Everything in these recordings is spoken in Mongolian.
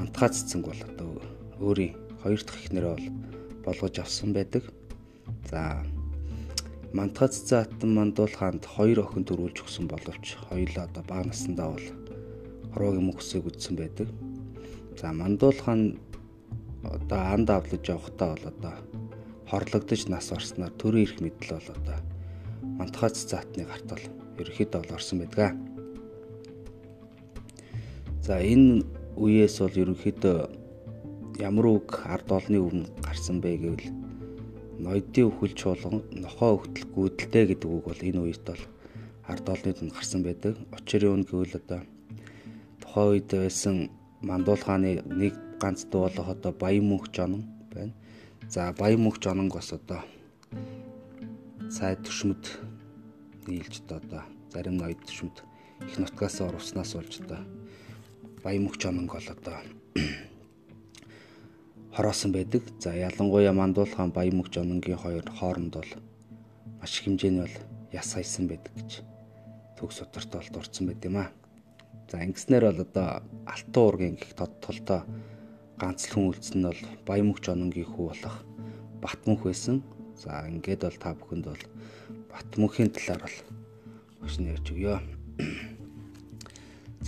Мантхай цэцэнг бол одоо өөрийн хоёр дахь эхнэрээ бол болгож авсан байдаг. За Мантхай цэцэн хатан мандуул хаанд хоёр охин төрүүлж өгсөн боловч хоёулаа одоо бага насндаа бол хороогийн мөхсөйг үдсэн байдаг. За мандуул хаан одоо анд авлаж явахдаа бол одоо хорлогдож нас барснаар төрийн эрх мэдэл бол одоо мантхай цэцэн гарт бол ерөөхдөө бол орсон байдаг. За энэ үеэс бол ерөнхийдөө ямар үг ард олны өмнө гарсан бэ гэвэл ноёдын өхөл чуулган нохоо өгтөл гүйдэлтэй гэдэг үг бол энэ үед бол ард олны дунд гарсан байдаг. Очрын үн гэвэл одоо тухайн үед байсан мандуул хааны нэг ганц дуу болох одоо Баян мөнх жонон байна. За Баян мөнх жононг бас одоо сайд төшмөд нийлж одоо зарим ноёд төшмөд их нутгаас орвснаас болж одоо Баян мөнх жононг бол одоо хороосон байдаг. За ялангуяа Мандуул хаан Баян мөх жононгийн хоёр хооронд бол маш их хэмжээний бол яс хайсан байдаг гэж төгс сударт бол дурдсан байт юм а. За ингэснээр бол одоо Алтан уургийн гих тод толдоо ганц л хүн үлдсэн нь бол Баян мөх жононгийн хүү болох Батмөнх байсан. За ингээд бол та бүхэнд бол Батмөнхийн талаар бол маш нэрж өгье.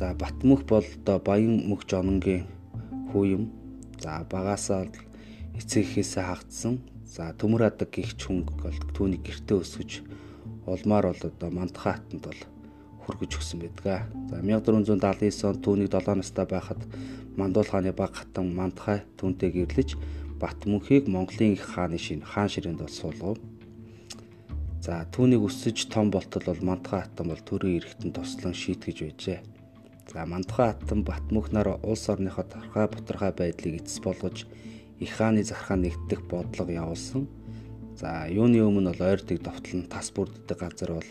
За Батмөнх бол одоо Баян мөх жононгийн хүү юм За багасаа эцэгхээсээ хагдсан. За төмөр адаг гихч хүн бол түүний гэртээ өсгөж улмаар бол одоо мандхай хатанд бол хүргэж өгсөн байдаг. За 1479 онд түүнийг 7 настай байхад Мандуул хааны баг хатан мандхай түүнтэй гэрлэж Бат мөнхийг Монголын их хааны шин хаан ширээнд бол суулгав. За түүнийг өсөж том болтол бол мандхай хатан бол төрийн эрхтэн тослон шийтгэж байжээ. За Мандухай хатан Батмөх нар улс орныхоо тархай бутархай байдлыг эцэс болгож их хааны зархаа нэгтгэх бодлого явуулсан. За юуны өмнө бол ойртыг довтлон тас бүрддэг газар бол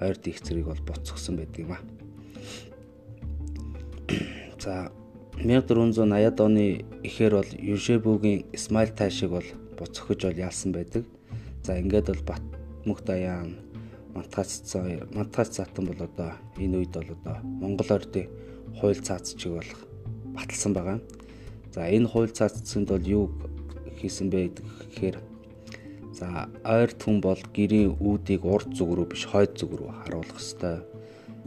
ойрт их зэрэг бол боцгосон байдаг юм а. За 1480-ад оны ихэр бол Юшебүгийн Исмаил тайшиг бол буцхож бол яалсан байдаг. За ингээд бол Батмөх даяан Мантгац хоёр Мантгац цаатан бол одоо энэ үед бол одоо Монгол ордын хууль цаацчиг болох баталсан байгаа. За энэ хууль цаацсанд бол юу хийсэн бэ гэхээр за ойр түн бол гэрийн үүдийг урд зүг рүү биш хойд зүг рүү харуулах ёстой.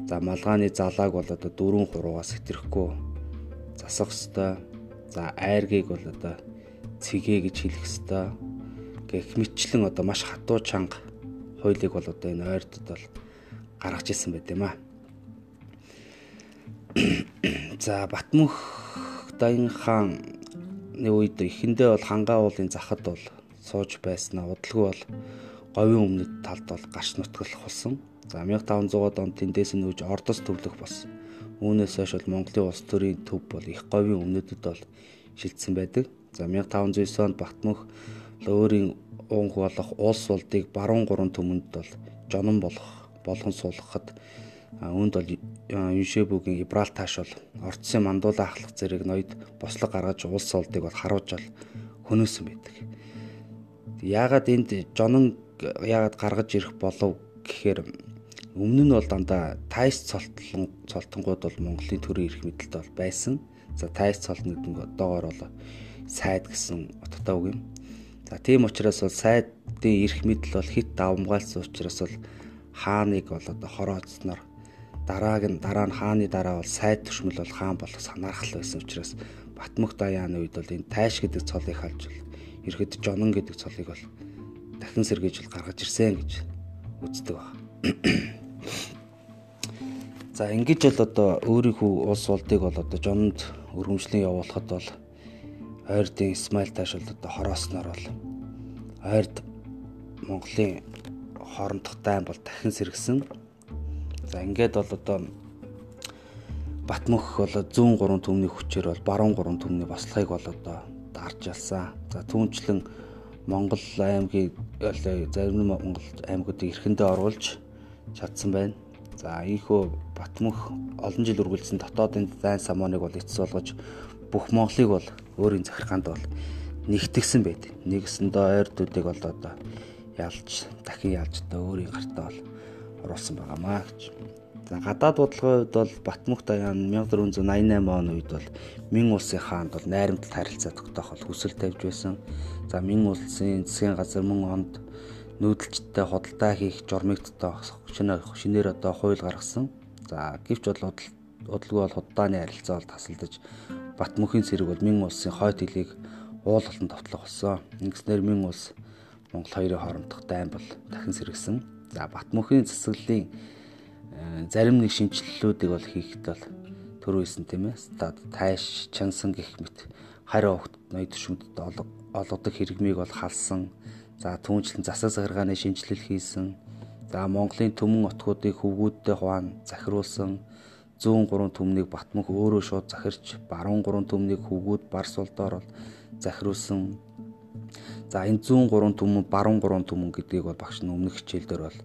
За малгааны залааг бол одоо дөрвөн хуруугаас хэтрэхгүй засах ёстой. За айргийг бол одоо цэгээ гэж хэлэх ёстой. Гэх мэтчлэн одоо маш хатуу чанга хуулийг бол одоо энэ ойртод бол гаргаж ирсэн байт юм аа. За Батмөх Даян хааны үед эхэндээ бол хангаа уулын захад бол сууж байснаа удалгүй бол говийн өмнөд талд бол гарч нутгалах болсон. За 1500-аад онд тэндээс нүүж Ордос төвлөх болсон. Үүнээс хойш бол Монголын улс төрийн төв бол их говийн өмнөдөд бол шилжсэн байдаг. За 1509 онд Батмөх өөрийн уунх болох улс улдыг баруун гурван төмөнд бол жонон болох болгон суулгахад үүнд бол Юшебүгийн Ибралташ бол орцсын мандуулаа ахлах зэрэг ноёд бослог гаргаж улс улдыг бол харуулж бол хөнөөсөн байдаг. Яагаад энд жонон яагаад гаргаж ирэх болов гэхээр өмнө нь бол дандаа тайс цолтлон цолтонгууд бол Монголын төрийн эрх мэдэлд бол байсан. За тайс цолт гэдэг доогоор бол сайд гэсэн утгатай үг юм. За тийм учраас бол сайдын эрх мэдэл бол хит давмгаалсан учраас бол хааныг бол одоо хорооцсноор дарааг нь дараа нь хааны дараа бол сайд төшмөл бол хаан болох санаархал байсан учраас Батмөх даяаны үед бол энэ тайш гэдэг цолыг халж бол ерхэд жонон гэдэг цолыг бол дахин сэргийж бол гаргаж ирсэн гэж үздэг баг. За ингэж бол одоо өөрийнхөө улс улдыг бол одоо жонд өргөмжлөн явуулахад бол ойрдын Исмаил тааш бол одоо хороосноор бол ойрд Монголын хоорондох дайн бол дахин сэргсэн. За ингээд бол одоо Батмөх бол зүүн гурван төмний хүчээр бол баруун гурван төмний бослогыг бол одоо дарж ялсан. За түүнчлэн Монгол аймгийг зарим Монгол аймагуудыг эрхэндээ оруулж чадсан байна. За ийхүү Батмөх олон жил үргэлжлэн дотоодын дайн самууныг бол эцэс болгож бүх Монголыг бол өөрийн захиргаанд бол нэгтгсэн байд. Нэгсэндээ ойрдуудыг бол одоо ялж дахин ялж одоо өөрийн гартаа бол оруулсан байгаамаа гэж. За гадаад бодлогын хувьд бол Батмөх Даян 1488 оны үед бол Мин улсын хаанд бол найрамдал харилцаа тогтоох бол хүсэл тавьж байсан. За Мин улсын засгийн газар мөн онд нүүдэлчтэй худалдаа хийх журмыг дотоох шинээр одоо хууль гаргасан. За гэвч бол удалгүй бол худалдааны харилцаа бол тасалдаж Батмөхийн цэрэг бол Мин улсын хойд хөлийг уул болон товтлох болсон. Ингэснээр Мин улс Монгол хоёрын хоорондох дайн бол дахин сэргсэн. За Батмөхийн засаглалын Э, зарим нэг шинжилэлүүдийг бол хийхэд бол төрөөсөн тийм ээ. Стад тайш, чансан гэх мэт харь огт ноёд төшөмдөд олгодог хэрэгмийг бол халсан. За түүнчлэн засаг захиргааны шинжилэл хийсэн. За Монголын төмөн отгуудыг хөвгүүдтэй хуваан захируулсан. 103 төмнийг Батмөх өөрөө шууд захирч, баруун 3 төмнийг хөвгүүд Барс улдоор бол захируулсан. За энэ 103 төмөн баруун 3 төмөн гэдгийг бол багш нь өмнөх хичээлдэр бол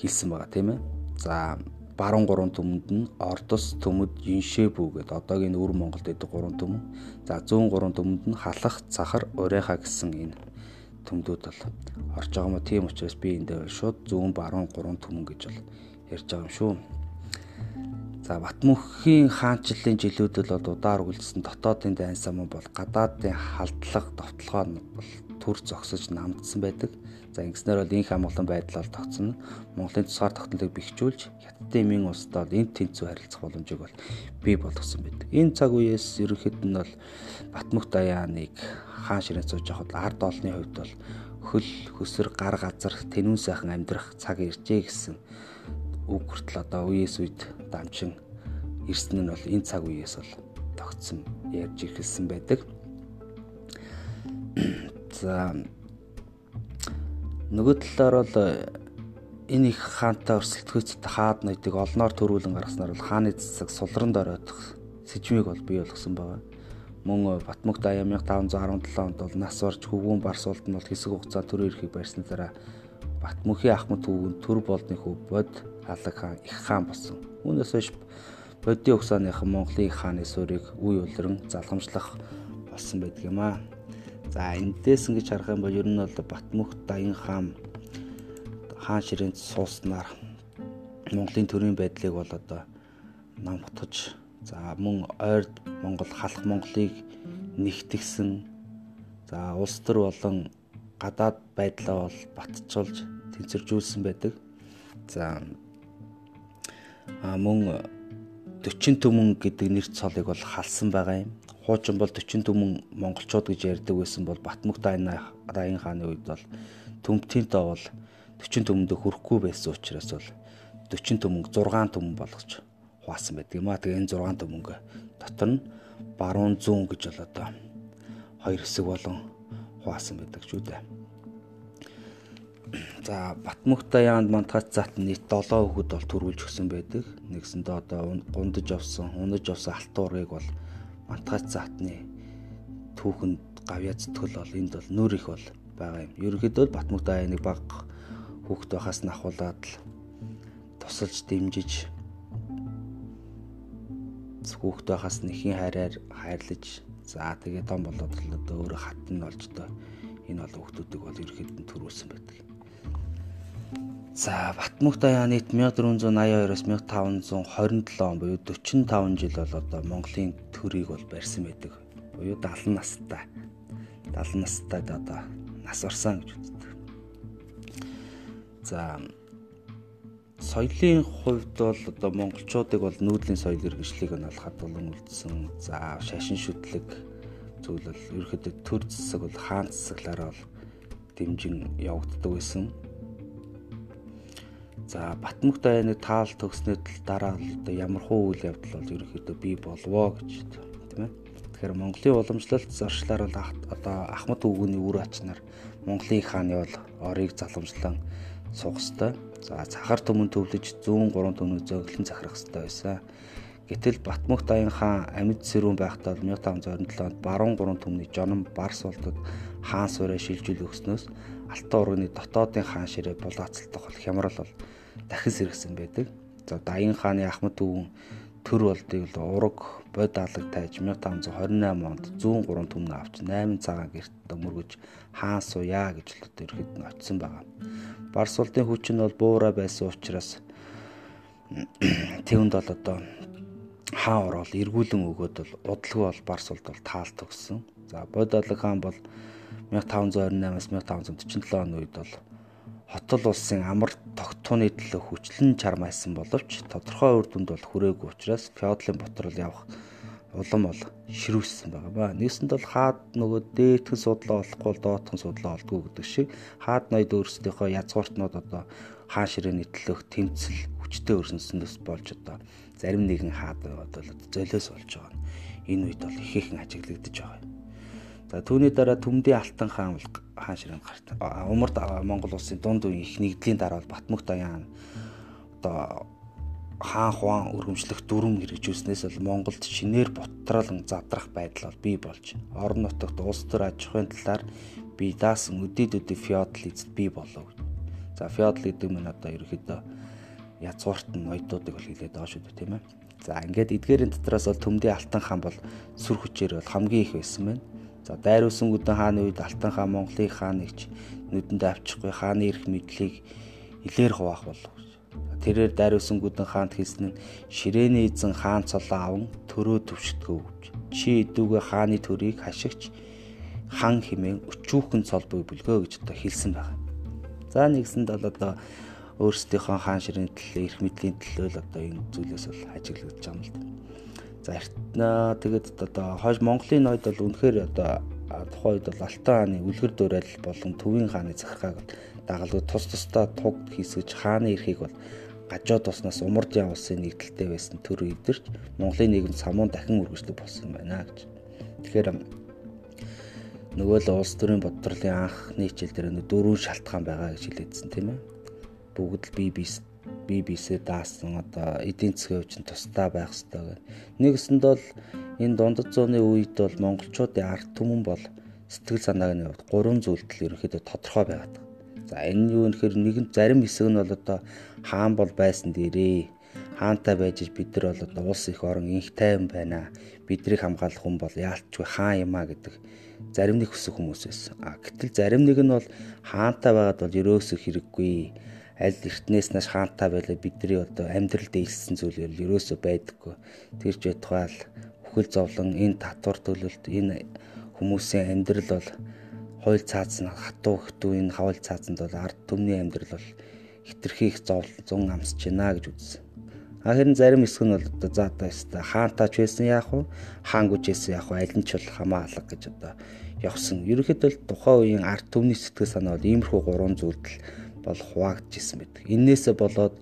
хэлсэн байгаа тийм ээ. За баруун гурван төмөнд нь Ордос төмөд Иншээ бүү гэдэг одоогийн өвөр Монголд байдаг гурван төмөн. За зүүн гурван төмөнд нь Халах, Цахар, Урайха гэсэн энэ төмдүүд бол орж байгаа мó тийм учраас би эндээ шууд зүүн баруун гурван төмөн гэж бол ярьж байгаа юм шүү. За Батмөнхийн хаанчлалын жилүүдэл бол удаар үлдсэн дотоодын дайн сам бол гадаадын халдлага, товтлогоо бол төр зогсож намдсан байдаг. За ингэснээр бол инх амгалан байдал бол тогтсон. Монголын тусгаар тогтнолыг бэхжүүлж хятадын мэн улстай бол энд тэнцүү харилцах боломжийг бол бий болгосон байдаг. Энэ цаг үеэс ерөнхийд нь бол Батмөх Даяаныг хаан ширээ сууж явахад ард олны хувьд бол хөл хөсөр гар газар тэнүүн сайхан амьдрах цаг иржээ гэсэн үг хүртэл одоо үеэс үед дамжин ирсэн нь бол энэ цаг үеэс бол тогтсон ярьж ирсэн байдаг. За Нөгөө талаар бол э, энэ их хаантай өрсөлдөхөцтэй хаад ноёдыг олноор төрүүлэн гаргаснаар бол хааны цэцэг сулран дөрөөх сэжмийг бол бий болгосон байгаа. Мөн Батмөх Даяа 1517 онд бол нас орж хөвгүүн барсуулт нь бол хэсэг хугацаа төр ирэхийг барьсны дараа Батмөхийн ахмад хөвгүн төр болны хөв бод алаг хаан их хаан болсон. Үүнээс хойш бодийн угсааныхан Монголын хааны суурийг үе улиран залгамжлах болсон байдаг юм аа. За эндээс ингэж харах юм бол ер нь бол Батмөх Даян хаан хаан ширээнд сууснаар Монголын төрийн байдлыг бол одоо нам утгаж за мөн ойрд Монгол халах Монголыг нэгтгсэн за улс төр болон гадаад байдлаа бол батцуулж тэнцвэржүүлсэн байдаг. За мөн 40 төмөн гэдэг нэр цолыг бол халсан байгаа юм хуучин бол 40 түмэн монголчууд гэж ярьдаг байсан бол Батмөх Даян хааны үед бол төмтөнтөө бол 40 түмэндээ хүрэхгүй байсан учраас бол 40 түмэн 6 түмэн болгож хуваасан байдаг юм а. Тэгээ энэ 6 түмэнг дотор нь баруун зүүн гэж бол одоо хоёр хэсэг болон хуваасан байдаг ч үү дээ. За Батмөх Даяанд мантгац зат нийт 7 хүүхэд бол төрүүлж өгсөн байдаг. Нэгсэндээ одоо гундаж авсан, унаж авсан алтуурыг бол мантгайц заатны түүхэнд гавьяа зүтгэл бол энд бол нөр их бол байгаа юм. Ерөнхийдөө Батмөх дайныг баг хүүхд байхаас нь ахуулаад л тусалж дэмжиж хүүхд байхаас нь ихийн хайраар хайрлаж за тэгээ том болоод л одоо өөрөө хатан болж одоо энэ бол хүүхдүүдийг бол ерөнхийд нь төрүүлсэн байдаг. За Батмөх даяаны 1482-оос 1527 он буюу 45 жил бол одоо Монголын төрийг бол барьсан байдаг. Буюу 70 настай. 70 настай одоо нас орсон гэж үздэг. За соёлын хувьд бол одоо монголчуудыг бол нүүдлийн соёл иргэжлийг нь бол хадгалан үлдсэн. За шашин шүтлэг зүйл бол ерөөхдөө төр засаг бол хаан засаглаараа бол дэмжин явагддаг байсан За Батмөх дайныг таал төгснөд дараа одоо ямар хуу үйл явдал бол ерөнхийдөө бий болвоо гэж тийм ээ. Тэгэхээр Монголын уламжлалт заршлаар бол одоо Ахмад өвгөний үр ачнаар Монголын хааны бол орыг заламжлан суух ёстой. За цахар төмөн төвлөж 103 төмөн зөглөн захирах ёстой байсан. Гэтэл Батмөх Даян хаан амьд сэрүүн байхдаа 1527 онд баруун 3 төмний жонон Барс улдад хаан суурэ шилжүүл өгснөөс Алтан урганы дотоодын хаан ширээ булаацалтах бол хямрал бол дахин сэргсэн байдаг. За Даян хааны Ахмад өвгөн төр болдыг л ураг бод алаг тайж 1528 онд 103 түмнэ авч 8 цагаан герт мөргөж хаан сууя гэж л одоо ихэд нь очисон байгаа. Барс улдын хүч нь бол буура байсан учраас Тэвэнд бол одоо хаан ороод эргүүлэн өгөөд бол удалгүй бол Барс улд бол таалт өгсөн. За Бодолог хаан бол 1528-аас 1547 оны үед бол хотол улсын амар тогтооны төлөө хүчлэн чармайсан боловч тодорхой үр дүнд бол хүрээгүй учраас феодлын ботрол явах улам бол ширүүссэн байгаа ба. Нэгсэнд бол хаад нөгөө дээдхэн судлаа олохгүй бол доотхон судлаа олдгүй гэдэг шиг хаад ноёд өөрсдийнхөө язгууртнууд одоо хаан ширээний төлөөх тэмцэл хүчтэй өрсөнснөөс болж одоо зарим нэгэн хаад байгаад бол золиос болж байгаа. Энэ үед бол их ихэн ажиглагдаж байгаа юм. За түүний дараа Төмдийн Алтан хаан бол хаан ширээн гарт. Умард Монгол улсын дунд үеийн их нэгдлийн дараа бол Батмөх Даян одоо хаан хуан өргөмжлөх дүрм хэрэгжүүлснээс бол Монголд шинээр бутралан задрах байдал бол бий болж орон нутагт улс төр аж ахуйн талаар бий даасан өдид феодал эзэд бий болов. За феодал гэдэг нь одоо ерөөхдөө язгуурт нь ноёдуудыг бол хилээд байгаа шүү дээ тийм ээ. За ингээд эдгээрийн дотроос бол Төмдийн Алтан хаан бол сүр хүчээр бол хамгийн их байсан байна. За дайруулсан гүдэн хааны үед Алтан хаан Монголын хааныг нүдэнд авчихгүй хааны эрх мэдлийг илээр хуваах болов. Тэрээр дайруулсан гүдэн хаанд хэлсэн нь ширээний эзэн хаан цолоо аван төрөө төвшдгөө гэж. Чи идүүгээ хааны төрийг хашигч хан химэн өчүүхэн цол буй бүлгөө гэж одоо хэлсэн байна. За нэгсэнд бол одоо өөрсдийнхөө хаан ширээний төлөө эрх мэдлийн төлөө л одоо энэ зүйлээс бол ажиглагдаж байгаа юм л да. За эртнаа тэгээд одоо хойш Монголын ноёд бол үнэхээр одоо тухайн үед бол Алтан хааны үлгэр дуурайл болон Төвийн хааны захиргааг дагалгүй тус тусдаа туг хийсгэж хааны эрхийг бол гажуу туснаас Умардын улсын нэгдэлтэй байсан төр өдөрч Монголын нийгэм самуун дахин үргэлжлэх болсон байна гэж. Тэгэхээр нөгөө л улс төрийн бодлын анхны хичээл дээр дөрвөн шалтгаан байгаа гэж хэлээдсэн тийм ээ. Бүгд л бие биес бие биесээ даасан одоо эдийн засгийн хувьд нь тусдаа байх хэрэгтэй гэх. Нэгэсэнд бол энэ дундад зууны үед бол монголчуудын ард түмэн бол сэтгэл санааны хувьд гурван зүйлдэл ерөнхийдөө тодорхой байгаад. За энэ юу нөхөр нэгэн зарим хэсэг нь бол одоо хаан бол байсан дээрээ хаантай байж бид нар бол одоо улс их орон инх тайван байна. Бидрийг хамгаалах хүн бол яалтчгүй хаан юм а гэдэг зарим нэг хүсэх хүмүүс байсан. А гэтэл зарим нэг нь бол хаантай байгаад бол ерөөсөө хэрэггүй аль эртнээс нааш хаантай байлаа бидний одоо амьдралд ээлсэн зүйл ерөөсөө байдаггүй. Тэр ч байтугай л бүхэл зовлон энэ татвар төлөлт энэ хүмүүсийн амьдрал бол хойл цааз нь хатуу хтүү энэ хавал цаазанд бол ард түмний амьдрал бол хитрхи их зовлон амсж байна гэж үзсэн. А харин зарим хэсэг нь бол одоо заатаа өстой хаантаач байсан яах вэ? Хаангуж байсан яах вэ? Аль нь ч бол хамаа алга гэж одоо явсан. Ерөнхийдөө тухайн үеийн ард түмний сэтгэл санаа бол иймэрхүү гурван зүйлдэл бол хуваагдчихсан байдаг. Иннээсээ болоод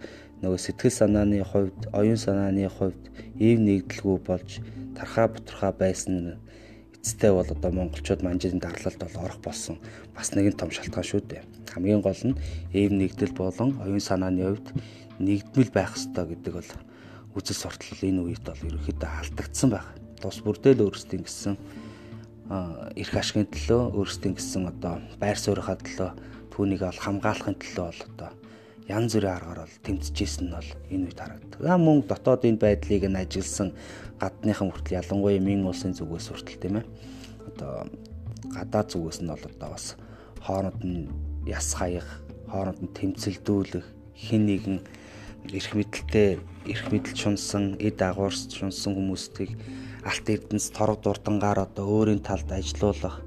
нөгөө сэтгэл санааны хувьд, оюун санааны хувьд ив нэгдэлгүй болж тархаа бутархаа байсан эцэстээ бол одоо монголчууд манжийн дарлалд бол орох болсон бас нэгэн том шалтгаан шүү дээ. Хамгийн гол нь ив нэгдэл болон оюун санааны хувьд нэгдмэл байх ёстой гэдэг бол үзэл суртал энэ үед бол ерөөхдөө алдагдсан байх. Тус бүрдэл өөрсдийн гэсэн эрх ашигын төлөө өөрсдийн гэсэн одоо байр суурийнхаа төлөө түүнийг бол хамгаалахын төлөө бол одоо янз бүрийн аргаар бол тэмцэжсэн нь бол энэ үед харагддаг. Аа мөн дотоодын байдлыг нь ажилласан гадныхан хүртэл ялангуяа мин улсын зүгээс хүртэл тийм ээ. Одоо гадаад зүгээс нь бол одоо бас хооронд нь яс хаях, хооронд нь тэмцэлдүүлэх, хин нэгэн эрх мэдэлтэй эрх мэдэл шунсан, эд агуурс шунсан хүмүүстийг алт эрдэнэс торог дурдангаар одоо өөрийн талд ажилуулах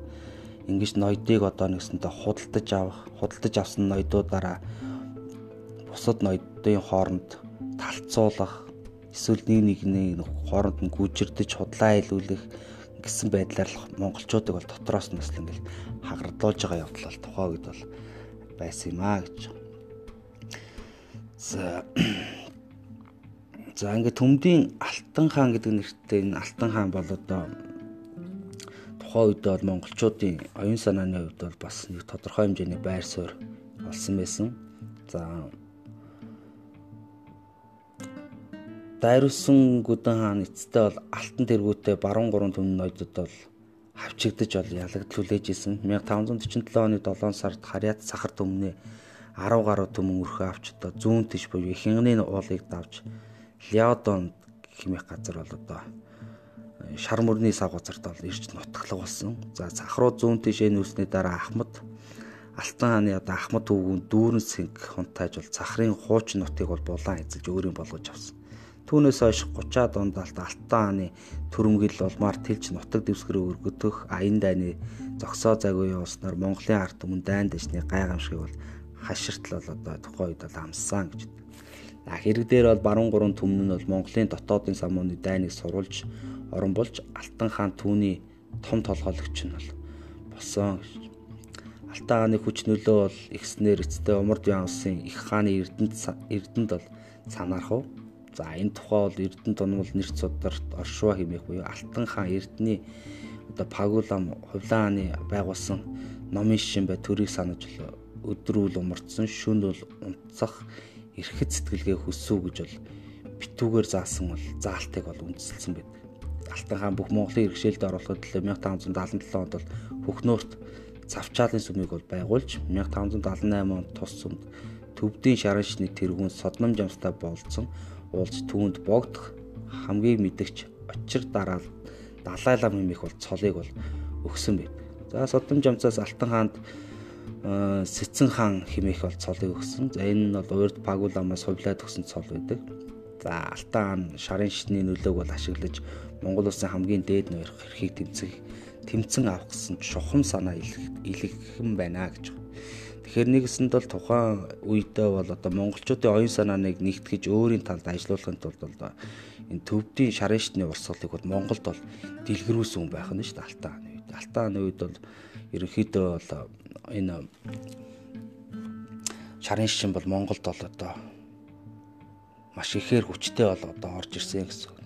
ингэж ноёдыг одоо нэгсэнтэй худалдаж авах, худалдаж авсан ноёдуудаараа бусад ноёдын хооронд талцуулах, эсвэл нэг нэгний хооронд нь гүйжирдэж худлаа илүүлэх гэсэн байдлаар монголчуудыг бол дотроос нь бас ингээл хагардлуулж байгаа явдал бол тухай үед бол байсан юм аа гэж. За За ингээд төмдийн Алтан хаан гэдэг нэртэй энэ Алтан хаан бол одоо тухайн үед бол монголчуудын оюун санааны хувьд бол бас нэг тодорхой хэмжээний байр суурь олсон байсан. За дайруулсан гүдэн хаан эцэстээ бол алтан тэргүүтэй баруун гурван төмөн ноёдод бол хавчигдаж бол ялагдлуулж исэн. 1547 оны 7 сард Харьяат сахар төмний 10 гаруй төмөн өрхөө авч одоо зүүн тийш буюу хянганы уулыг давж Ляодон хэмээх газар бол одоо шар мөрний сав газарт бол ирж нутаглаг болсон. За цахруу зүүн тишээ нүүсний дараа Ахмад Алтан хааны одоо Ахмад өвгүн дүүрэн сэнг хунтайж бол цахрын хуучин нутгийг бол булан эзэлж өөрийн болгож авсан. Түүнээс хойш 30-аад онд Алтан хааны төрөмгөл болмаар тэлж нутаг дэвсгэрээ өргөдөх аян дайны зогсоо загуй явуулснаар Монголын ард түмэн дайн дэшний гайхамшигыг бол хаширтлал одоо тухайн үед бол амссан гэж. Хэрэг дээр бол баруун гурван түмэн нь бол Монголын дотоодын самууны дайныг сурулж орон болж Алтан хаан түүний том толгойлогч нь бол болсон гэж Алтан хааны хүч нөлөө бол ихснэр эцтэй Умард Ян улсын их хааны эрдэнэт эрдэнэт бол санаарах уу. За энэ тухай бол эрдэнэт онол нэрц сударт оршуу хэмээх буюу Алтан хаан эрдний одоо Пагулам хувлаан хааны байгуулсан номын шишин бай төрийг санаж өдрүүл умарцсан шүнд бол унтцах эрхэт сэтгэлгээ хүсв гэж бол битүүгээр заасан бол заалтыг бол үндэслсэн байдаг. Алтан хаан бүх Монголын иргэшээлд оруулахад 1577 онд бол Хөхнөөрт Цавчаалын сүмийг бол байгуулж 1578 онд тус сүмд төвдийн шарын шний тэргүүн содном жамстай болцсон уулз түүнд богдох хамгийн мэдгч очир дараал Далай лам хэмээх бол цолыг бол өгсөн байд. За содном жамцаас Алтан хаанд Сэцэн хаан хэмээх бол цолыг өгсөн. За энэ нь бол урд Пагуламаас хувлаад өгсөн цол байдаг. За Алтан хаан шарын шний нөлөөг бол ашиглаж Монгол улсын хамгийн дээд нойрох эрхийг тэмцэх тэмцэн авах гэсэн чухам санаа илэрхэн байна гэж. Тэгэхээр нэгэсэнд бол тухайн үедээ бол одоо монголчуудын оюун санааныг нэгтгэж өөрийн талд ажиллуулахын тулд бол энэ төвдийн шарын шатны урсгалыг бол Монголд бол дэлгэрүүлсэн хүн байх нь шүү дээ Алтан хааны үед. Алтан хааны үед бол ерөнхийдөө бол энэ шарын шин бол Монголд бол одоо маш ихээр хүчтэй бол одоо орж ирсэн гэсэн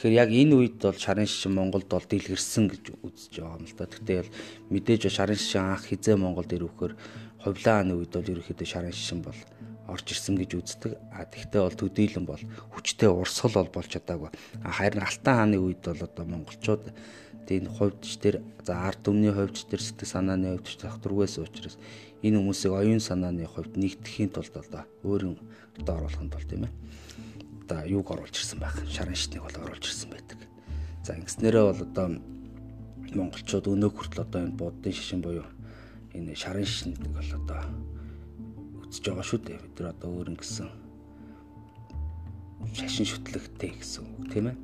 Тэгэхээр яг энэ үед бол шарын шишин Монголд бол дэлгэрсэн гэж үзэж байгаа юм л да. Гэхдээ бол мэдээж шарын шишин анх хизээ Монголд ирвэхээр хувлааны үед бол ерөөхдөө шарын шишин бол орж ирсэн гэж үздэг. А тэгвэл бол төдийлөн бол хүчтэй урсгал бол болж чадаагүй. Харин Алтан хааны үед бол одоо монголчууд энэ хувьдч төр за ард түмний хувьдч төр сэтгэл санааны хувьдч тогтургээс учраас энэ хүмүүсийг оюун санааны хувьд нэгтгэхийн тулд одоо өөрийн одоо оруулах нь бол тийм ээ одоо юуг оруулж ирсэн байх. Шарын шитнийг бол оруулж ирсэн байдаг. За ингэснээрээ бол одоо монголчууд өнөө хүртэл одоо энэ буддын шишин буюу энэ шарын шишнийг бол одоо үзэж байгаа шүү дээ. Бид нар одоо өөр ингэсэн шашин шүтлэгтэй гэсэн үг тийм ээ.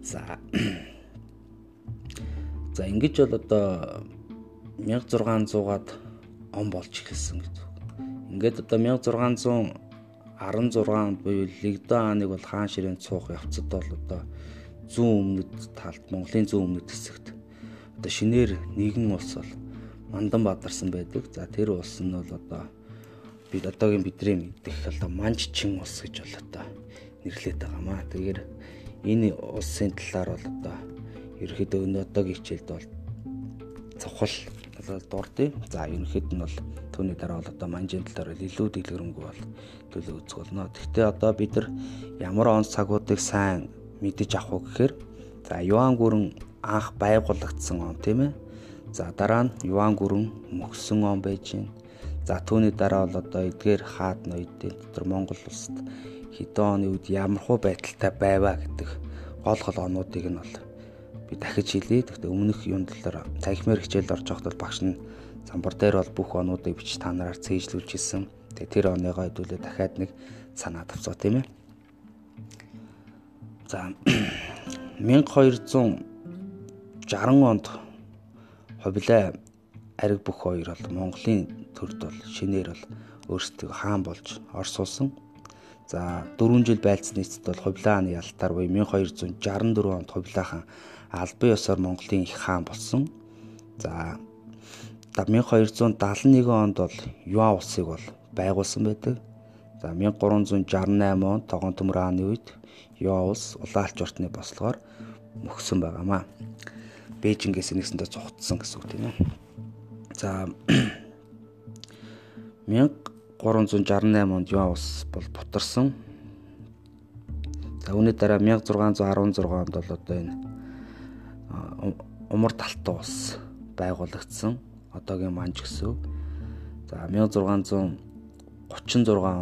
За За ингэж бол одоо 1600-аад он болж эхэлсэн гэж. Ингээд одоо 1600 16 буюу Лэгдэн хааныг бол хаан ширээн цуух явцад бол одоо зүүн өмнөд талд Монголын зүүн өмнөд хэсэгт одоо шинээр нэгэн улс бол Мандан бадарсан байдаг. За тэр улс нь бол одоо бид одоогийн бидний мэдих одоо Манч чин улс гэж бол одоо нэрлэдэг байгаамаа. Тэгэхээр энэ улсын талаар бол одоо ерөөхдөө өнөө одоогийн хичээлд бол цавхал дурдъя. За ерөнхийд нь бол түүний дараа бол одоо манжин талаар илүү дэлгэрэнгүй бол төлөө үзэх болно. Гэхдээ одоо бид нар ямар он цагуудыг сайн мэдэж авах вэ гэхээр за Юан гүрэн анх байгуулагдсан он тийм ээ. За дараа нь Юан гүрэн мөксөн он байж гин. За түүний дараа бол одоо эдгээр хаад ноёдын дотор Монгол улсад хэдэн оны үед ямархуу байдалтай байваа гэдэг гол гол онуудыг нь бол би дахиж хэлье. Гэхдээ өмнөх юм талаар цахимэр хичээлд орж байхад бол багш нь замбар дээр бол бүх онуудыг бич та нараар цээжлүүлж ирсэн. Тэгээ тэр оныгоо хэдүүлээ дахиад нэг санаа тавцгаа тийм ээ. За 1260 онд ховлоо ариг бүх хоёр бол Монголын төрд бол шинээр бол өөрсдөө хаан болж орсуулсан. За 4 жил байлцсан нийцэд бол Хувлааны ялтаар буюу 1264 онд Хувлаахан албан ёсоор Монголын их хаан болсон. За 1271 онд бол Юан улсыг бол байгуулсан байдаг. За 1368 онд Тогон төмөр хааны үед Юан улс улаалч ортны бослогоор мөхсөн байгаамаа. Бээжингээс нэгсэндээ цугтсан гэсэн үг тийм ээ. За 1368 онд Юан улс бол бутарсан. За үүний дараа 1616 онд бол одоо энэ умар талтай ус байгуулагдсан. Одоогийн манж гэсэн. За 1636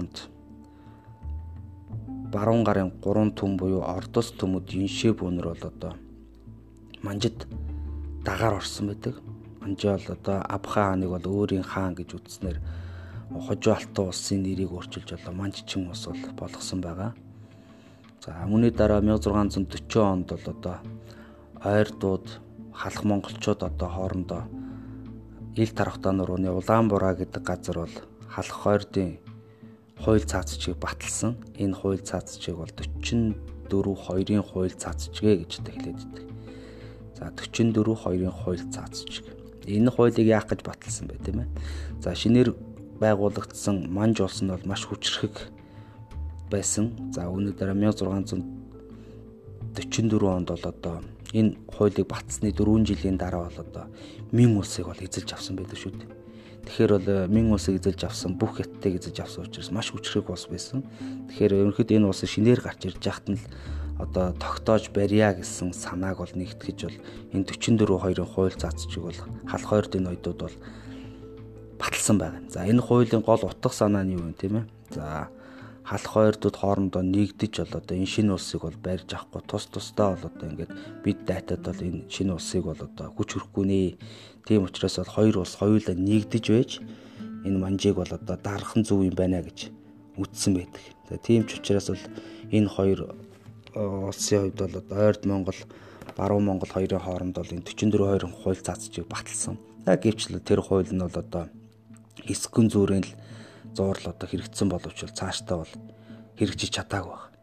онд баруун гарын 3 төм буюу ордос төмөд иншээ бүүнэр бол одоо манжид дагаар орсон байдаг. Манжаа бол одоо Абхан хааныг бол өөрийн хаан гэж үзснээр хожуу алтан улсын нэрийг өөрчилж одоо Манччин ус бол болгосон байгаа. За үүний дараа 1640 онд бол одоо ойрдууд халах монголчууд одоо хоорондоо ил тархтан нурууны Улаанбураа гэдэг газар бол халах хойрдын хууль цаацчийг баталсан. Энэ хууль цаацчийг бол 44 2-ын хууль цаацчгээ гэж хэлээд байдаг. За 44 2-ын хууль цаацчиг. Энэ хуулийг яах гэж баталсан бэ тийм ээ. За шинээр байгуулагдсан манж улс нь бол маш хүчрхэг байсан. За өнөөдөр 1644 онд бол одоо энэ хуулийг батсны 4 жилийн дараа бол одоо Мин улсыг бол эзэлж авсан байдаг шүү дээ. Тэгэхээр бол Мин улсыг эзэлж авсан бүх хятадыг эзэлж авсан учраас маш хүчрхэг улс байсан. Тэгэхээр ерөнхийдөө энэ улс шинээр гарч ирж яхад нь л одоо тогтоож барья гэсэн санааг бол нэгтгэж бол энэ 44 2-ын хууль заацчиг бол халах хоёрдын ноёдууд бол баталсан байна. За энэ хуулийн гол утга санаа нь юу вэ тийм ээ? За халах хоёрдууд хоорондоо нэгдэж бол одоо энэ шинэ улсыг бол барьж авахгүй тус тусдаа бол одоо ингээд бид дайтад бол энэ шинэ улсыг бол одоо хүч хөрөхгүй нэ. Тийм учраас бол хоёр улс хоёулаа нэгдэж байж энэ манжийг бол одоо дархан зүв юм байна гэж үтсэн байдаг. За тийм ч учраас бол энэ хоёр улсын хувьд бол одоо ойрд Монгол, баруун Монгол хоёрын хооронд бол энэ 44 2 хууль заацчийг баталсан. За гэвчлээ тэр хууль нь бол одоо эсгэн зүрийн л зуур л одоо хэрэгцсэн боловч цаашдаа бол хэрэгжиж чадаагүй байна.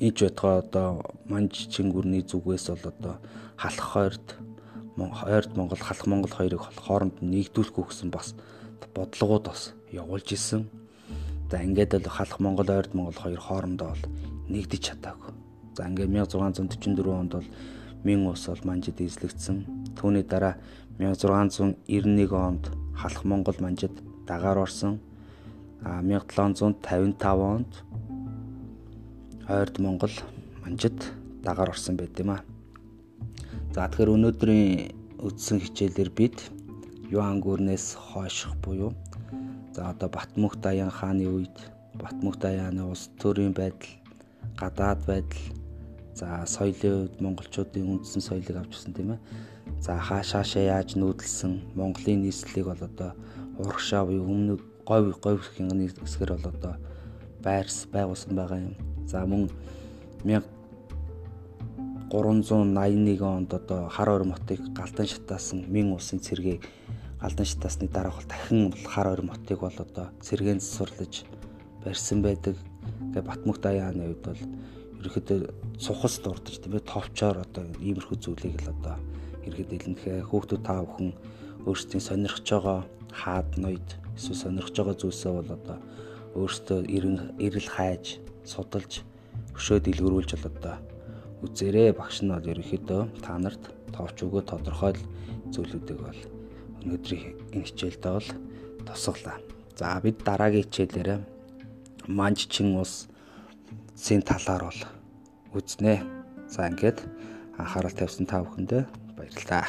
Ийж байтугай одоо манж чингүрний зүгээс бол одоо халах хойрд хойрд Монгол халах Монгол хоёрыг хооронд нэгдүүлэхгүй гэсэн бас бодлогууд бас явуулж исэн. За ингээд л халах Монгол ойрд Монгол хоёр хоорондоо бол нэгдэж чадаагүй. За ингээд 1644 онд бол Мин ус бол манжид эзлэгдсэн. Түүний дараа 1691 онд халах Монгол манжид дагаар орсон. А 1755 онд ойрд Монгол манжид дагаар орсон байт юм а. За тэгэхээр өнөөдрийн үдсэн хичээлээр бид Юан гүрнээс хойших буюу за одоо Батмөх Даян хааны үед Батмөх Даяаны улс төрийн байдал гадаад байдал за соёлын үед монголчуудын үндсэн соёлыг авчирсан тийм ээ. За хаашаашаа яаж нүүдэлсэн Монголын нийслэлийг бол одоо урагшаа буюу өмнө говь говь хянганы хэсгэр бол одоо байрс байгуулсан байгаа юм. За мөн 1381 онд одоо хар орон мотыг галдан шатаасан Мин улсын цэргийг галдан шатаасны дараах дахин хар орон мотыг бол одоо цэргэн засварлаж барьсан байдаг Тэгээ Батмөх даяаны үед бол ерөөхдөө сухас дурдж тийм ээ товчоор одоо иймэрхүү зүйлийг л одоо ерөөд илэнхээ хүүхдүүд та бүхэн өөрсдийн сонирхож байгаа хаад ноёд эсвэл сонирхож байгаа зүйлсээ бол одоо өөрсдөө эрэл хайж судалж өшөөд илгэрүүлж бол одоо үзээрэй багш нь бол ерөөхдөө та нарт товч өгөө тодорхой зүйлүүдийг бол өнөөдрийн энэ хичээлдээ бол тосглоо. За бид дараагийн хичээлээрээ манжчин ус сийн талаар бол үзнэ. За ингээд анхаарал тавьсан та бүхэндээ баярлалаа.